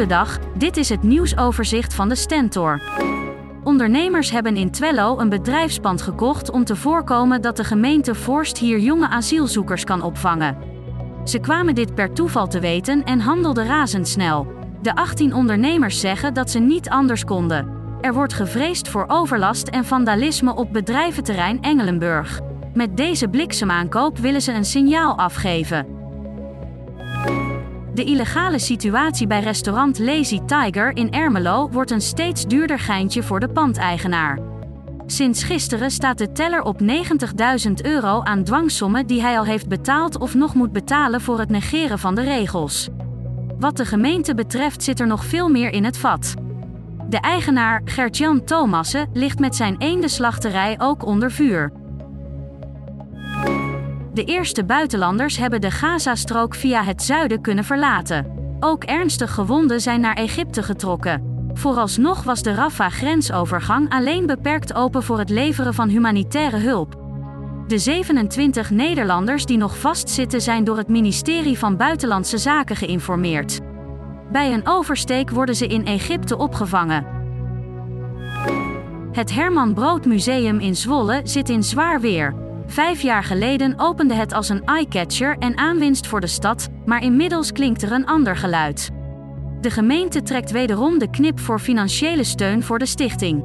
Goedendag, dit is het nieuwsoverzicht van de Stentor. Ondernemers hebben in Twello een bedrijfspand gekocht om te voorkomen dat de gemeente Forst hier jonge asielzoekers kan opvangen. Ze kwamen dit per toeval te weten en handelden razendsnel. De 18 ondernemers zeggen dat ze niet anders konden. Er wordt gevreesd voor overlast en vandalisme op bedrijventerrein Engelenburg. Met deze bliksemaankoop willen ze een signaal afgeven. De illegale situatie bij restaurant Lazy Tiger in Ermelo wordt een steeds duurder geintje voor de pandeigenaar. Sinds gisteren staat de teller op 90.000 euro aan dwangsommen die hij al heeft betaald of nog moet betalen voor het negeren van de regels. Wat de gemeente betreft zit er nog veel meer in het vat. De eigenaar, Gertjan Thomassen, ligt met zijn eendenslachterij ook onder vuur. De eerste buitenlanders hebben de Gazastrook via het zuiden kunnen verlaten. Ook ernstig gewonden zijn naar Egypte getrokken. Vooralsnog was de Rafah-grensovergang alleen beperkt open voor het leveren van humanitaire hulp. De 27 Nederlanders die nog vastzitten zijn door het ministerie van Buitenlandse Zaken geïnformeerd. Bij een oversteek worden ze in Egypte opgevangen. Het Herman Brood Museum in Zwolle zit in zwaar weer. Vijf jaar geleden opende het als een eyecatcher en aanwinst voor de stad, maar inmiddels klinkt er een ander geluid. De gemeente trekt wederom de knip voor financiële steun voor de stichting.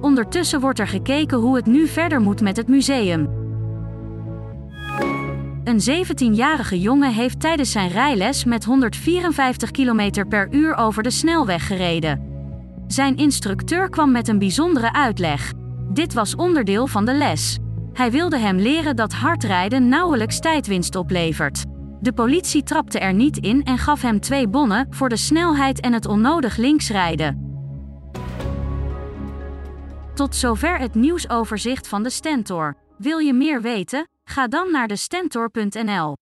Ondertussen wordt er gekeken hoe het nu verder moet met het museum. Een 17-jarige jongen heeft tijdens zijn rijles met 154 km per uur over de snelweg gereden. Zijn instructeur kwam met een bijzondere uitleg. Dit was onderdeel van de les. Hij wilde hem leren dat hardrijden nauwelijks tijdwinst oplevert. De politie trapte er niet in en gaf hem twee bonnen voor de snelheid en het onnodig linksrijden. Tot zover het nieuwsoverzicht van de Stentor. Wil je meer weten? Ga dan naar de stentor.nl.